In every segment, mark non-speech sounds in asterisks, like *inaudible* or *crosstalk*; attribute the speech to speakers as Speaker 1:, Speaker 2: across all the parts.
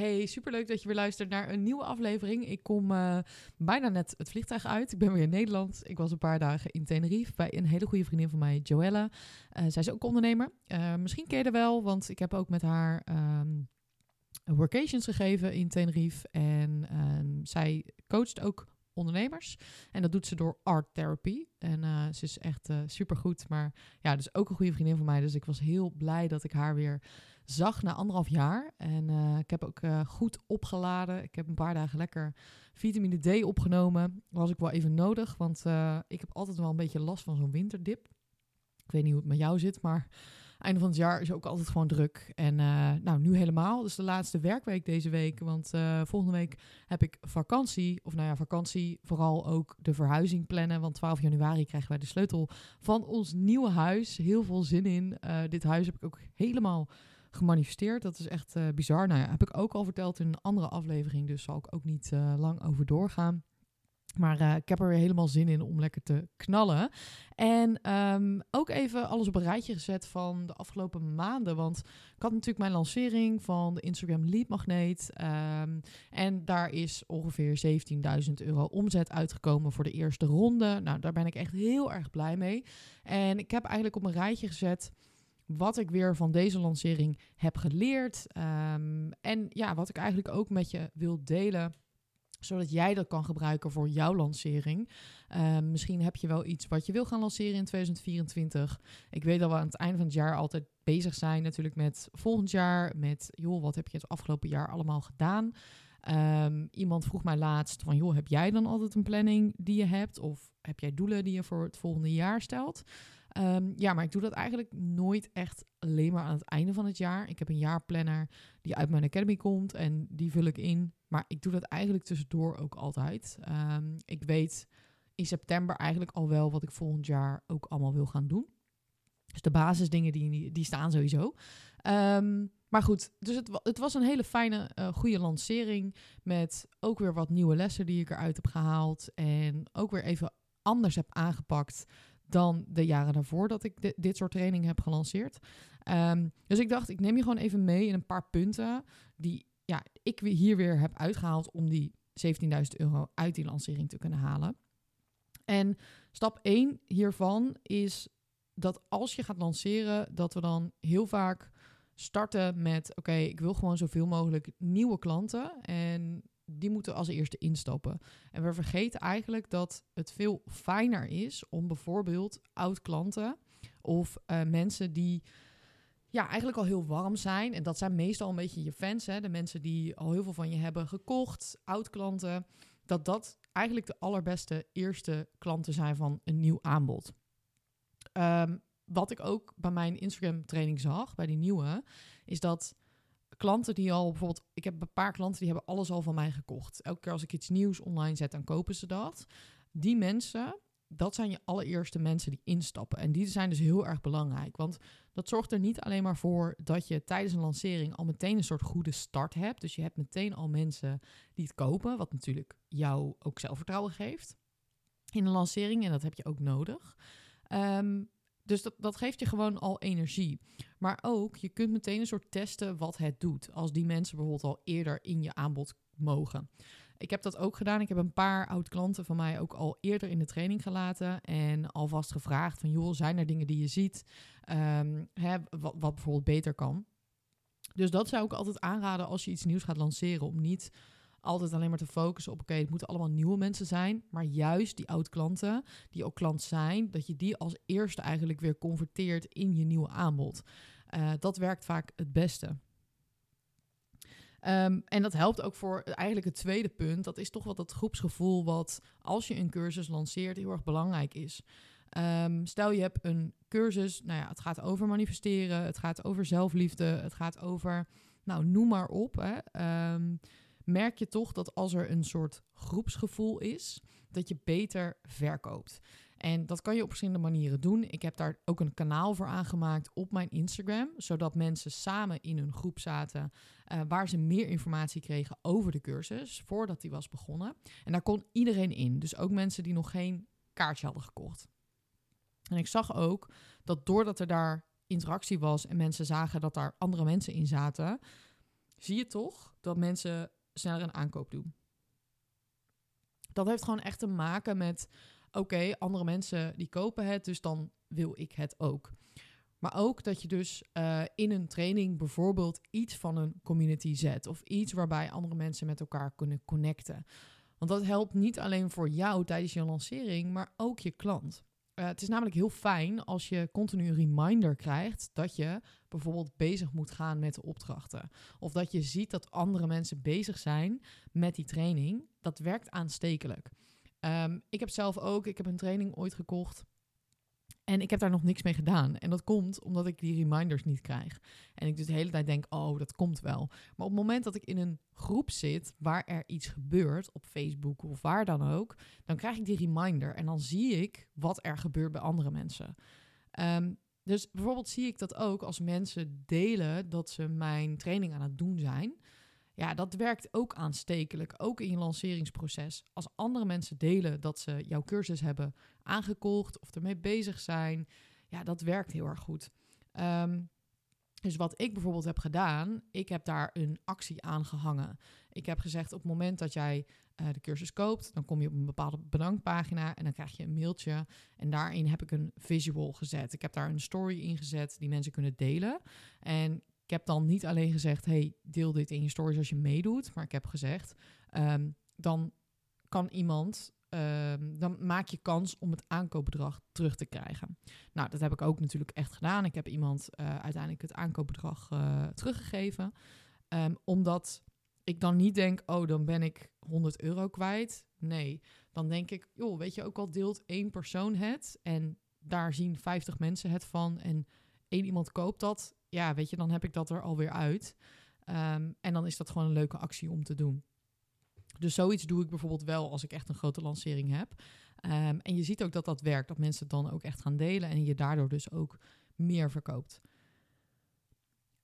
Speaker 1: Hey, superleuk dat je weer luistert naar een nieuwe aflevering. Ik kom uh, bijna net het vliegtuig uit. Ik ben weer in Nederland. Ik was een paar dagen in Tenerife bij een hele goede vriendin van mij, Joella. Uh, zij is ook ondernemer. Uh, misschien ken je er wel, want ik heb ook met haar um, workations gegeven in Tenerife. En um, zij coacht ook ondernemers. En dat doet ze door art therapy. En uh, ze is echt uh, supergoed. Maar ja, dus ook een goede vriendin van mij. Dus ik was heel blij dat ik haar weer zag na anderhalf jaar. En uh, ik heb ook goed opgeladen. Ik heb een paar dagen lekker vitamine D opgenomen. Was ik wel even nodig. Want ik heb altijd wel een beetje last van zo'n winterdip. Ik weet niet hoe het met jou zit, maar einde van het jaar is ook altijd gewoon druk. En uh, nou, nu helemaal. Dus de laatste werkweek deze week. Want uh, volgende week heb ik vakantie. Of nou ja, vakantie. Vooral ook de verhuizing plannen. Want 12 januari krijgen wij de sleutel van ons nieuwe huis. Heel veel zin in. Uh, dit huis heb ik ook helemaal gemanifesteerd. Dat is echt bizar. Nou ja, heb ik ook al verteld in een andere aflevering. Dus zal ik ook niet lang over doorgaan. Maar uh, ik heb er helemaal zin in om lekker te knallen. En um, ook even alles op een rijtje gezet van de afgelopen maanden. Want ik had natuurlijk mijn lancering van de Instagram Lead Magneet. Um, en daar is ongeveer 17.000 euro omzet uitgekomen voor de eerste ronde. Nou, daar ben ik echt heel erg blij mee. En ik heb eigenlijk op een rijtje gezet wat ik weer van deze lancering heb geleerd. Um, en ja, wat ik eigenlijk ook met je wil delen zodat jij dat kan gebruiken voor jouw lancering. Uh, misschien heb je wel iets wat je wil gaan lanceren in 2024. Ik weet dat we aan het einde van het jaar altijd bezig zijn, natuurlijk met volgend jaar. Met joh, wat heb je het afgelopen jaar allemaal gedaan? Um, iemand vroeg mij laatst van joh, heb jij dan altijd een planning die je hebt? Of heb jij doelen die je voor het volgende jaar stelt? Um, ja, maar ik doe dat eigenlijk nooit echt alleen maar aan het einde van het jaar. Ik heb een jaarplanner die uit mijn academy komt en die vul ik in. Maar ik doe dat eigenlijk tussendoor ook altijd. Um, ik weet in september eigenlijk al wel wat ik volgend jaar ook allemaal wil gaan doen. Dus de basisdingen die, die staan sowieso. Um, maar goed, dus het, het, was een hele fijne, uh, goede lancering. Met ook weer wat nieuwe lessen die ik eruit heb gehaald. En ook weer even anders heb aangepakt dan de jaren daarvoor dat ik di dit soort training heb gelanceerd. Um, dus ik dacht, ik neem je gewoon even mee in een paar punten die ja, ik hier weer heb uitgehaald om die 17.000 euro uit die lancering te kunnen halen. En stap 1 hiervan is dat als je gaat lanceren, dat we dan heel vaak starten met: oké, ik wil gewoon zoveel mogelijk nieuwe klanten. En die moeten als eerste instappen. En we vergeten eigenlijk dat het veel fijner is om bijvoorbeeld oud-klanten of uh, mensen die ja, eigenlijk al heel warm zijn. En dat zijn meestal een beetje je fans, hè? de mensen die al heel veel van je hebben gekocht, oud-klanten. Dat dat eigenlijk de allerbeste eerste klanten zijn van een nieuw aanbod. Um, wat ik ook bij mijn Instagram training zag, bij die nieuwe, is dat klanten die al bijvoorbeeld, ik heb een paar klanten die hebben alles al van mij gekocht. Elke keer als ik iets nieuws online zet, dan kopen ze dat. Die mensen, dat zijn je allereerste mensen die instappen. En die zijn dus heel erg belangrijk. Want dat zorgt er niet alleen maar voor dat je tijdens een lancering al meteen een soort goede start hebt. Dus je hebt meteen al mensen die het kopen, wat natuurlijk jou ook zelfvertrouwen geeft in een lancering. En dat heb je ook nodig. Um, dus dat, dat geeft je gewoon al energie. Maar ook, je kunt meteen een soort testen wat het doet. Als die mensen bijvoorbeeld al eerder in je aanbod mogen. Ik heb dat ook gedaan. Ik heb een paar oud-klanten van mij ook al eerder in de training gelaten. En alvast gevraagd van, joh, zijn er dingen die je ziet? Um, hè, wat, wat bijvoorbeeld beter kan. Dus dat zou ik altijd aanraden als je iets nieuws gaat lanceren. Om niet altijd alleen maar te focussen op, oké, het moeten allemaal nieuwe mensen zijn, maar juist die oud-klanten, die ook klant zijn, dat je die als eerste eigenlijk weer converteert in je nieuwe aanbod. Uh, dat werkt vaak het beste. Um, en dat helpt ook voor eigenlijk het tweede punt. Dat is toch wat dat groepsgevoel wat als je een cursus lanceert heel erg belangrijk is. Um, stel je hebt een cursus, nou ja, het gaat over manifesteren, het gaat over zelfliefde, het gaat over, nou noem maar op. Hè. Um, merk je toch dat als er een soort groepsgevoel is, dat je beter verkoopt. En dat kan je op verschillende manieren doen. Ik heb daar ook een kanaal voor aangemaakt op mijn Instagram, zodat mensen samen in een groep zaten uh, waar ze meer informatie kregen over de cursus voordat die was begonnen. En daar kon iedereen in, dus ook mensen die nog geen kaartje hadden gekocht. En ik zag ook dat doordat er daar interactie was en mensen zagen dat daar andere mensen in zaten, zie je toch dat mensen sneller een aankoop doen. Dat heeft gewoon echt te maken met, oké, andere mensen die kopen het, dus dan wil ik het ook. Maar ook dat je dus uh, in een training bijvoorbeeld iets van een community zet. Of iets waarbij andere mensen met elkaar kunnen connecten. Want dat helpt niet alleen voor jou tijdens je lancering, maar ook je klant. Uh, het is namelijk heel fijn als je continu een reminder krijgt dat je bijvoorbeeld bezig moet gaan met de opdrachten. Of dat je ziet dat andere mensen bezig zijn met die training. Dat werkt aanstekelijk. Um, ik heb zelf ook, ik heb een training ooit gekocht en ik heb daar nog niks mee gedaan. En dat komt omdat ik die reminders niet krijg. En ik dus de hele tijd denk, oh, dat komt wel. Maar op het moment dat ik in een groep zit waar er iets gebeurt, op Facebook of waar dan ook, dan krijg ik die reminder. En dan zie ik wat er gebeurt bij andere mensen. Um, dus bijvoorbeeld zie ik dat ook als mensen delen dat ze mijn training aan het doen zijn. Ja, dat werkt ook aanstekelijk, ook in je lanceringsproces. Als andere mensen delen dat ze jouw cursus hebben aangekocht of ermee bezig zijn, ja, dat werkt heel erg goed. Um, dus wat ik bijvoorbeeld heb gedaan, ik heb daar een actie aan gehangen. Ik heb gezegd op het moment dat jij uh, de cursus koopt, dan kom je op een bepaalde bedankpagina en dan krijg je een mailtje. En daarin heb ik een visual gezet. Ik heb daar een story in gezet die mensen kunnen delen. En ik heb dan niet alleen gezegd, hey, deel dit in je stories als je meedoet. Maar ik heb gezegd, um, dan kan iemand, um, dan maak je kans om het aankoopbedrag terug te krijgen. Nou, dat heb ik ook natuurlijk echt gedaan. Ik heb iemand uh, uiteindelijk het aankoopbedrag uh, teruggegeven. Um, omdat ik dan niet denk, oh, dan ben ik 100 euro kwijt. Nee, dan denk ik, joh, weet je, ook al deelt één persoon het en daar zien 50 mensen het van en één iemand koopt dat, ja, weet je, dan heb ik dat er alweer uit. Um, en dan is dat gewoon een leuke actie om te doen. Dus zoiets doe ik bijvoorbeeld wel als ik echt een grote lancering heb. Um, en je ziet ook dat dat werkt, dat mensen het dan ook echt gaan delen en je daardoor dus ook meer verkoopt.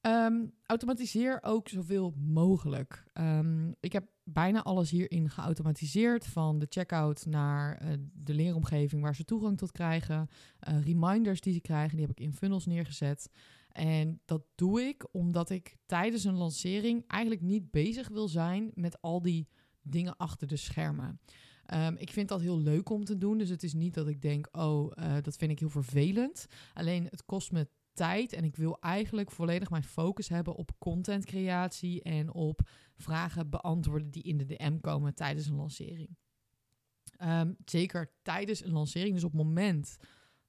Speaker 1: Um, automatiseer ook zoveel mogelijk. Ik heb bijna alles hierin geautomatiseerd, van de checkout naar uh, de leeromgeving waar ze toegang tot krijgen, uh, reminders die ze krijgen, die heb ik in funnels neergezet. En dat doe ik omdat ik tijdens een lancering eigenlijk niet bezig wil zijn met al die dingen achter de schermen. Um, ik vind dat heel leuk om te doen. Dus het is niet dat ik denk, oh, uh, dat vind ik heel vervelend. Alleen het kost me tijd en ik wil eigenlijk volledig mijn focus hebben op contentcreatie en op vragen beantwoorden die in de DM komen tijdens een lancering. Um, zeker tijdens een lancering, dus op het moment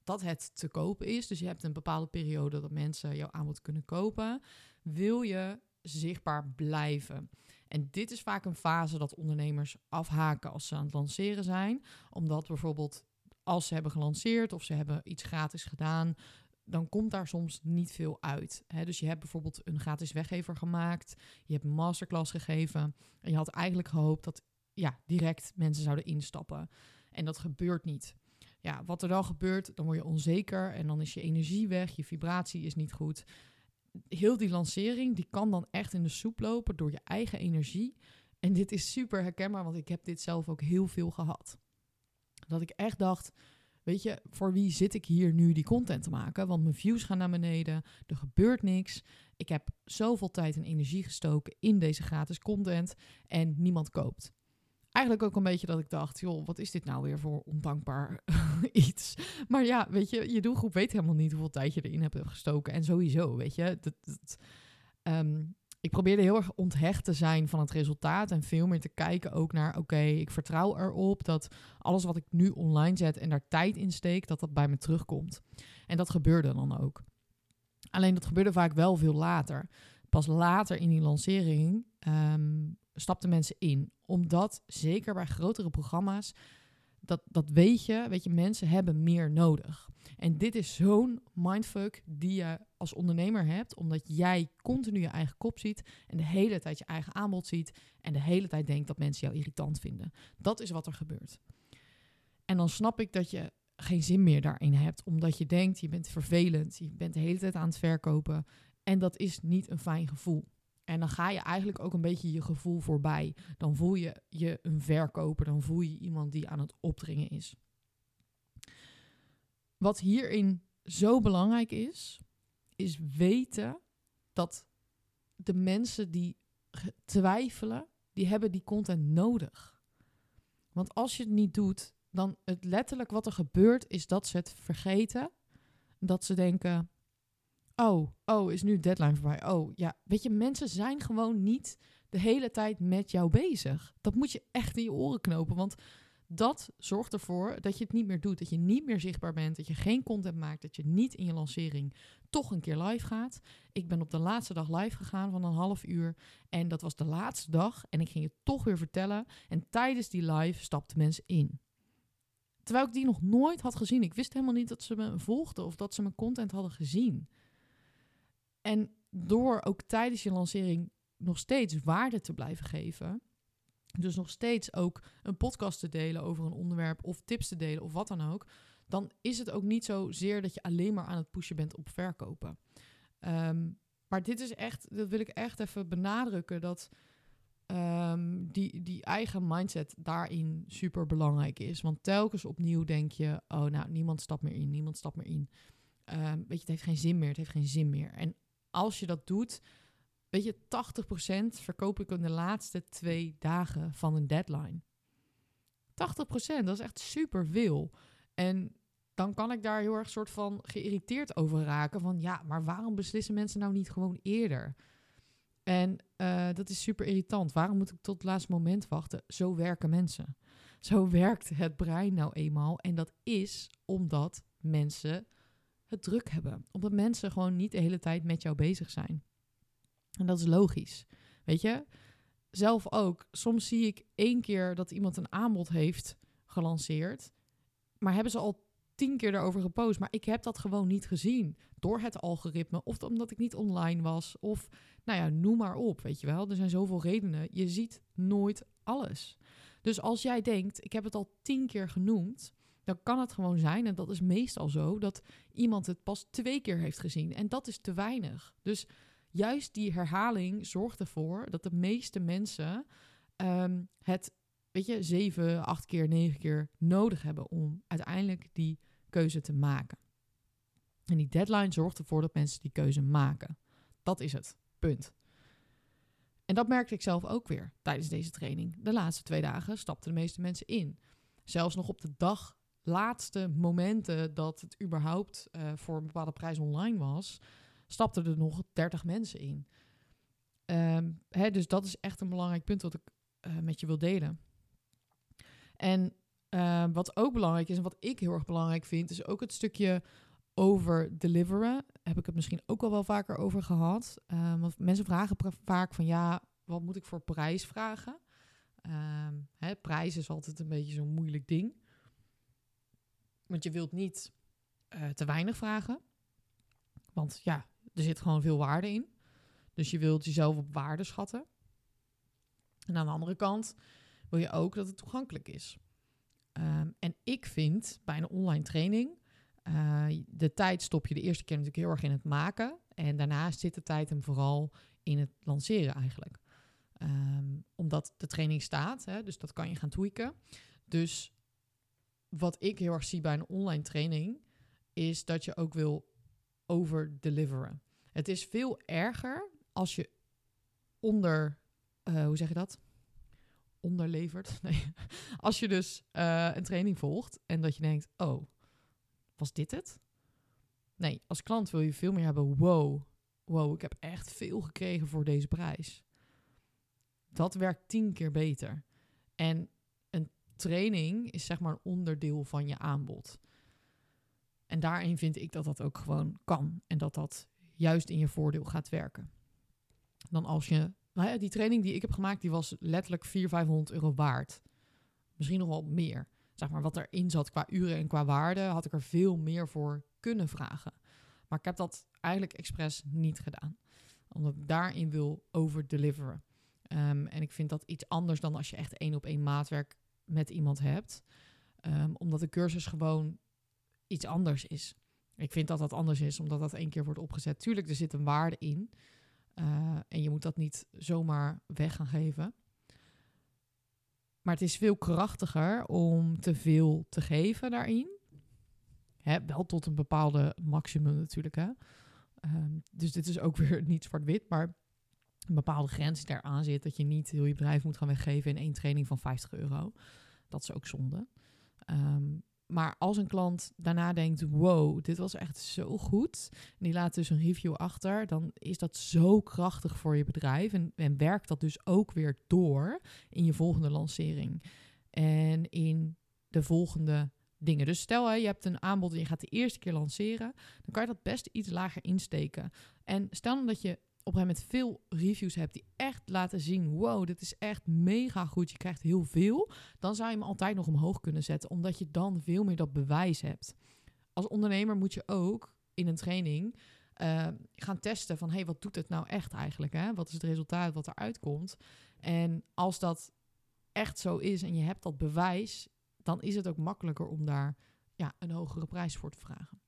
Speaker 1: dat het te kopen is, dus je hebt een bepaalde periode dat mensen jouw aanbod kunnen kopen, wil je zichtbaar blijven. En dit is vaak een fase dat ondernemers afhaken als ze aan het lanceren zijn, omdat bijvoorbeeld als ze hebben gelanceerd of ze hebben iets gratis gedaan, dan komt daar soms niet veel uit. Hè? Dus je hebt bijvoorbeeld een gratis weggever gemaakt, je hebt een masterclass gegeven en je had eigenlijk gehoopt dat ja, direct mensen zouden instappen. En dat gebeurt niet. Ja, wat er dan gebeurt, dan word je onzeker en dan is je energie weg, je vibratie is niet goed. Heel die lancering, die kan dan echt in de soep lopen door je eigen energie. En dit is super herkenbaar, want ik heb dit zelf ook heel veel gehad. Dat ik echt dacht, Weet je, voor wie zit ik hier nu die content te maken? Want mijn views gaan naar beneden, er gebeurt niks. Ik heb zoveel tijd en energie gestoken in deze gratis content en niemand koopt. Eigenlijk ook een beetje dat ik dacht, joh, wat is dit nou weer voor ondankbaar *laughs* iets? Maar ja, weet je, je doelgroep weet helemaal niet hoeveel tijd je erin hebt gestoken. En sowieso, weet je, dat, um, ik probeerde heel erg onthecht te zijn van het resultaat en veel meer te kijken ook naar, oké, ik vertrouw erop dat alles wat ik nu online zet en daar tijd in steek, dat dat bij me terugkomt. En dat gebeurde dan ook. Alleen dat gebeurde vaak wel veel later. Pas later in die lancering um, stapten mensen in. Omdat, zeker bij grotere programma's, dat, dat weet je, weet je, mensen hebben meer nodig. En dit is zo'n mindfuck die je als ondernemer hebt, omdat jij continu je eigen kop ziet en de hele tijd je eigen aanbod ziet en de hele tijd denkt dat mensen jou irritant vinden. Dat is wat er gebeurt. En dan snap ik dat je geen zin meer daarin hebt, omdat je denkt, je bent vervelend, je bent de hele tijd aan het verkopen en dat is niet een fijn gevoel. En dan ga je eigenlijk ook een beetje je gevoel voorbij. Dan voel je je een verkoper, dan voel je iemand die aan het opdringen is. Wat hierin zo belangrijk is, is weten dat de mensen die twijfelen, die hebben die content nodig. Want als je het niet doet, dan het letterlijk wat er gebeurt is dat ze het vergeten. Dat ze denken, oh, oh, is nu deadline voorbij. Oh, ja, weet je, mensen zijn gewoon niet de hele tijd met jou bezig. Dat moet je echt in je oren knopen, want dat zorgt ervoor dat je het niet meer doet. Dat je niet meer zichtbaar bent, dat je geen content maakt, dat je niet in je lancering toch een keer live gaat. Ik ben op de laatste dag live gegaan van een half uur. En dat was de laatste dag. En ik ging het toch weer vertellen. En tijdens die live stapten mensen in. Terwijl ik die nog nooit had gezien. Ik wist helemaal niet dat ze me volgden of dat ze mijn content hadden gezien. En door ook tijdens je lancering nog steeds waarde te blijven geven. Dus nog steeds ook een podcast te delen over een onderwerp of tips te delen of wat dan ook. Dan is het ook niet zozeer dat je alleen maar aan het pushen bent op verkopen. Ehm, maar dit is echt, dat wil ik echt even benadrukken, dat um, die, die eigen mindset daarin super belangrijk is. Want telkens opnieuw denk je, oh nou, niemand stapt meer in, niemand stapt meer in. Um, weet je, het heeft geen zin meer, het heeft geen zin meer. En als je dat doet, weet je, 80% verkoop ik in de laatste twee dagen van een deadline. 80%, dat is echt super veel. En dan kan ik daar heel erg soort van geïrriteerd over raken. Van ja, maar waarom beslissen mensen nou niet gewoon eerder? En uh, dat is super irritant. Waarom moet ik tot het laatste moment wachten? Zo werken mensen. Zo *laughs* werkt het brein nou eenmaal. En dat is omdat mensen het druk hebben. Omdat mensen gewoon niet de hele tijd met jou bezig zijn. En dat is logisch. Weet je, zelf ook. Soms zie ik één keer dat iemand een aanbod heeft gelanceerd. Maar hebben ze al tien keer erover gepost. Maar ik heb dat gewoon niet gezien. Door het algoritme. Of omdat ik niet online was. Of nou ja, noem maar op. Weet je wel. Er zijn zoveel redenen. Je ziet nooit alles. Dus als jij denkt, ik heb het al tien keer genoemd dan kan het gewoon zijn, en dat is meestal zo, dat iemand het pas twee keer heeft gezien. En dat is te weinig. Dus juist die herhaling zorgt ervoor dat de meeste mensen ehm, het, weet je, zeven, acht keer, negen keer nodig hebben om uiteindelijk die keuze te maken. En die deadline zorgt ervoor dat mensen die keuze maken. Dat is het. Punt. En dat merkte ik zelf ook weer tijdens deze training. De laatste twee dagen stapten de meeste mensen in. Zelfs nog op de dag laatste momenten dat het überhaupt uh, voor een bepaalde prijs online was, stapten er nog 30 mensen in. Um, hè, dus dat is echt een belangrijk punt wat ik uh, met je wil delen. En uh, wat ook belangrijk is en wat ik heel erg belangrijk vind, is ook het stukje over deliveren. Heb ik het misschien ook al wel vaker over gehad. Um, want mensen vragen vaak van ja, wat moet ik voor prijs vragen? Um, hè, prijs is altijd een beetje zo'n moeilijk ding. Want je wilt niet uh, te weinig vragen. Want ja, er zit gewoon veel waarde in. Dus je wilt jezelf op waarde schatten. En aan de andere kant wil je ook dat het toegankelijk is. Um, en ik vind bij een online training, uh, de tijd stop je de eerste keer natuurlijk heel erg in het maken. En daarnaast zit de tijd hem vooral in het lanceren eigenlijk. Um, omdat de training staat, hè, dus dat kan je gaan tweaken. Dus wat ik heel erg zie bij een online training, is dat je ook wil overdeliveren. Het is veel erger als je onder, uh, hoe zeg je dat? Onderlevert. *laughs* Nee. Als je dus uh, een training volgt en dat je denkt, oh, was dit het? Nee, als klant wil je veel meer hebben, wow, wow, ik heb echt veel gekregen voor deze prijs. Dat werkt tien keer beter. En training is zeg maar een onderdeel van je aanbod. En daarin vind ik dat dat ook gewoon kan. En dat dat juist in je voordeel gaat werken. Dan als je... Nou ja, die training die ik heb gemaakt, die was letterlijk 400, 500 euro waard. Misschien nog wel meer. Zeg maar wat erin zat qua uren en qua waarde, had ik er veel meer voor kunnen vragen. Maar ik heb dat eigenlijk expres niet gedaan. Omdat ik daarin wil overdeliveren. Um, en ik vind dat iets anders dan als je echt één op één maatwerk met iemand hebt. Um, omdat de cursus gewoon iets anders is. Ik vind dat dat anders is, omdat dat één keer wordt opgezet. Tuurlijk, er zit een waarde in. Uh, en je moet dat niet zomaar weg gaan geven. Maar het is veel krachtiger om te veel te geven daarin. Hè, wel tot een bepaalde maximum natuurlijk. Hè. Um, dus dit is ook *laughs* weer niet zwart-wit. Maar een bepaalde grens die aan zit. Dat je niet heel je bedrijf moet gaan weggeven in één training van 50 euro. Dat is ook zonde. Ehm, maar als een klant daarna denkt: wow, dit was echt zo goed. En die laat dus een review achter. Dan is dat zo krachtig voor je bedrijf. En, en werkt dat dus ook weer door in je volgende lancering. En in de volgende dingen. Dus stel hè, je hebt een aanbod en je gaat de eerste keer lanceren, dan kan je dat best iets lager insteken. En stel dat je op een moment veel reviews hebt die echt laten zien: wow, dit is echt mega goed. Je krijgt heel veel. Dan zou je hem altijd nog omhoog kunnen zetten, omdat je dan veel meer dat bewijs hebt. Als ondernemer moet je ook in een training uh, gaan testen van: hey, wat doet het nou echt eigenlijk? Hè? Wat is het resultaat wat eruit komt? En als dat echt zo is en je hebt dat bewijs, dan is het ook makkelijker om daar ja, een hogere prijs voor te vragen.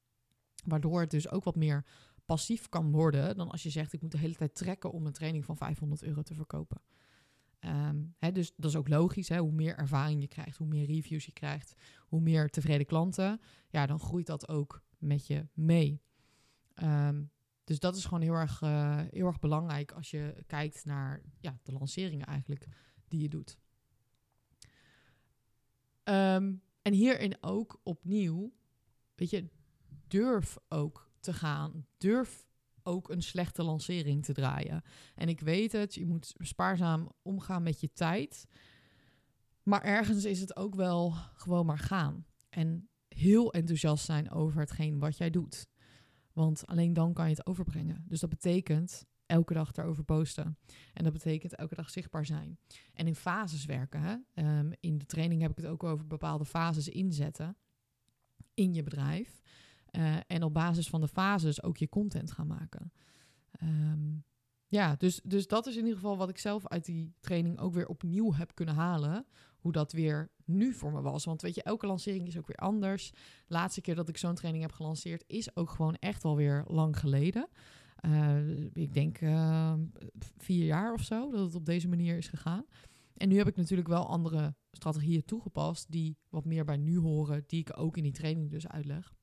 Speaker 1: Waardoor het dus ook wat meer passief kan worden dan als je zegt: ik moet de hele tijd trekken om een training van 500 euro te verkopen. Um, hè, dus dat is ook logisch. Hè? Hoe meer ervaring je krijgt, hoe meer reviews je krijgt, hoe meer tevreden klanten, ja, dan groeit dat ook met je mee. Um, dus dat is gewoon heel erg, uh, heel erg belangrijk als je kijkt naar ja, de lanceringen eigenlijk die je doet. Um, en hierin ook opnieuw, weet je, durf ook te gaan. Durf ook een slechte lancering te draaien. En ik weet het, je moet spaarzaam omgaan met je tijd. Maar ergens is het ook wel gewoon maar gaan. En heel enthousiast zijn over hetgeen wat jij doet. Want alleen dan kan je het overbrengen. Dus dat betekent elke dag daarover posten. En dat betekent elke dag zichtbaar zijn. En in fases werken. Hè? Ehm, in de training heb ik het ook over bepaalde fases inzetten in je bedrijf. Uh, en op basis van de fases ook je content gaan maken. Um, ja, dus, dus dat is in ieder geval wat ik zelf uit die training ook weer opnieuw heb kunnen halen. Hoe dat weer nu voor me was. Want weet je, elke lancering is ook weer anders. De laatste keer dat ik zo'n training heb gelanceerd is ook gewoon echt wel weer lang geleden. Uh, ik denk uh, vier jaar of zo dat het op deze manier is gegaan. En nu heb ik natuurlijk wel andere strategieën toegepast die wat meer bij nu horen, die ik ook in die training dus uitleg.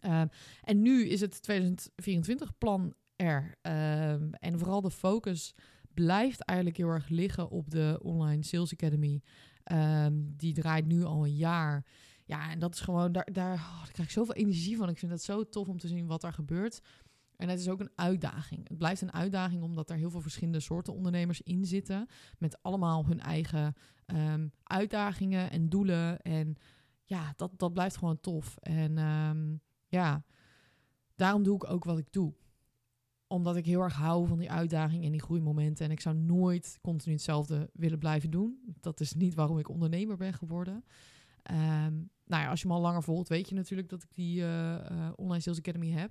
Speaker 1: Uh, en nu is het 2024 plan er. Ehm, en vooral de focus blijft eigenlijk heel erg liggen op de Online Sales Academy. Ehm, die draait nu al een jaar. Ja, en dat is gewoon, daar, daar, oh, krijg ik zoveel energie van. Ik vind het zo tof om te zien wat er gebeurt. En het is ook een uitdaging. Het blijft een uitdaging omdat er heel veel verschillende soorten ondernemers in zitten. Met allemaal hun eigen uitdagingen en doelen. En ja, dat, dat blijft gewoon tof. En ja, daarom doe ik ook wat ik doe. Omdat ik heel erg hou van die uitdaging en die groeimomenten. En ik zou nooit continu hetzelfde willen blijven doen. Dat is niet waarom ik ondernemer ben geworden. Um, nou ja, als je me al langer volgt, weet je natuurlijk dat ik die uh, uh, Online Sales Academy heb.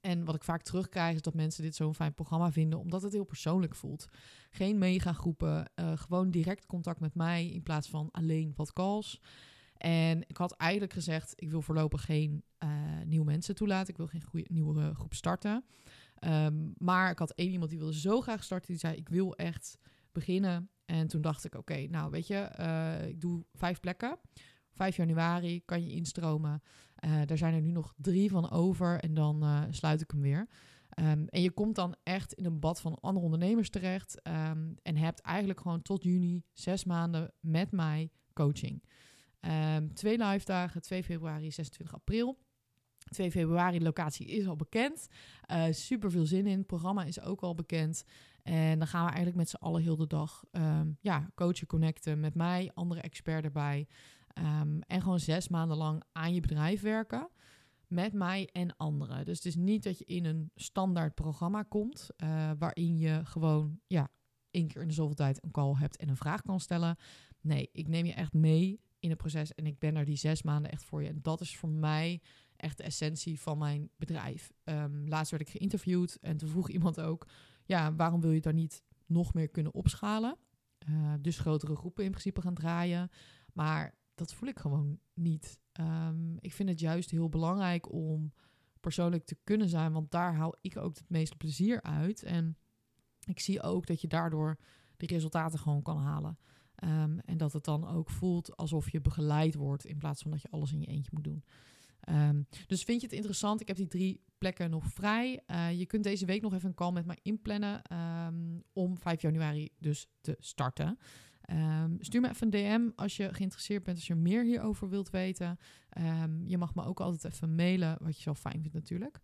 Speaker 1: En wat ik vaak terugkrijg is dat mensen dit zo'n fijn programma vinden, omdat het heel persoonlijk voelt. Geen megagroepen, uh, gewoon direct contact met mij in plaats van alleen wat calls. En ik had eigenlijk gezegd, ik wil voorlopig geen uh, nieuwe mensen toelaten. Ik wil geen nieuwe groep starten. Um, maar ik had één iemand die wilde zo graag starten. Die zei, ik wil echt beginnen. En toen dacht ik, oké, nou weet je, uh, ik doe vijf plekken. 5 januari kan je instromen. Daar zijn er nu nog drie van over en dan uh, sluit ik hem weer. Um, en je komt dan echt in een bad van andere ondernemers terecht. Um, en hebt eigenlijk gewoon tot juni zes maanden met mij coaching. Um, twee live dagen, 2 februari, 26 april. 2 februari, locatie is al bekend. Uh, super veel zin in. Het programma is ook al bekend. En dan gaan we eigenlijk met z'n allen heel de dag um, ja, coachen, connecten met mij, andere expert erbij. Um, en gewoon zes maanden lang aan je bedrijf werken. Met mij en anderen. Dus het is niet dat je in een standaard programma komt. Uh, waarin je gewoon ja, één keer in de zoveel tijd een call hebt en een vraag kan stellen. Nee, ik neem je echt mee in het proces. En ik ben er die zes maanden echt voor je. En dat is voor mij echt de essentie van mijn bedrijf. Um, laatst werd ik geïnterviewd en toen vroeg iemand ook... ja, waarom wil je daar niet nog meer kunnen opschalen? Uh, dus grotere groepen in principe gaan draaien. Maar dat voel ik gewoon niet. Um, ik vind het juist heel belangrijk om persoonlijk te kunnen zijn... want daar haal ik ook het meeste plezier uit. En ik zie ook dat je daardoor de resultaten gewoon kan halen. Um, en dat het dan ook voelt alsof je begeleid wordt in plaats van dat je alles in je eentje moet doen. Ehm, dus vind je het interessant? Ik heb die drie plekken nog vrij. Uh, je kunt deze week nog even een call met mij inplannen um, om 5 januari dus te starten. Stuur me even een DM als je geïnteresseerd bent, als je meer hierover wilt weten. je mag me ook altijd even mailen, wat je zo fijn vindt natuurlijk.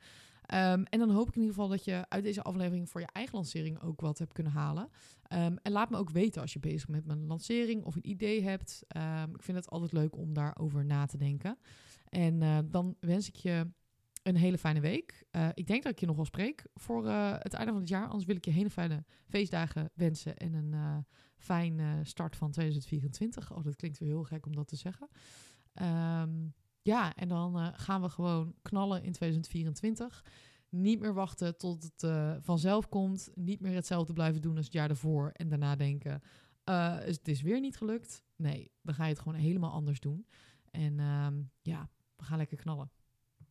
Speaker 1: Um, en dan hoop ik in ieder geval dat je uit deze aflevering voor je eigen lancering ook wat hebt kunnen halen. Um, en laat me ook weten als je bezig bent met een lancering of een idee hebt. Um, ik vind het altijd leuk om daarover na te denken. En uh, dan wens ik je een hele fijne week. Uh, ik denk dat ik je nog wel spreek voor uh, het einde van het jaar. Anders wil ik je hele fijne feestdagen wensen en een uh, fijn start van 2024. Oh, dat klinkt weer heel gek om dat te zeggen. Ja, en dan uh, gaan we gewoon knallen in 2024. Niet meer wachten tot het uh, vanzelf komt. Niet meer hetzelfde blijven doen als het jaar ervoor. En daarna denken, uh, het is weer niet gelukt. Nee, dan ga je het gewoon helemaal anders doen. En um, ja, we gaan lekker knallen.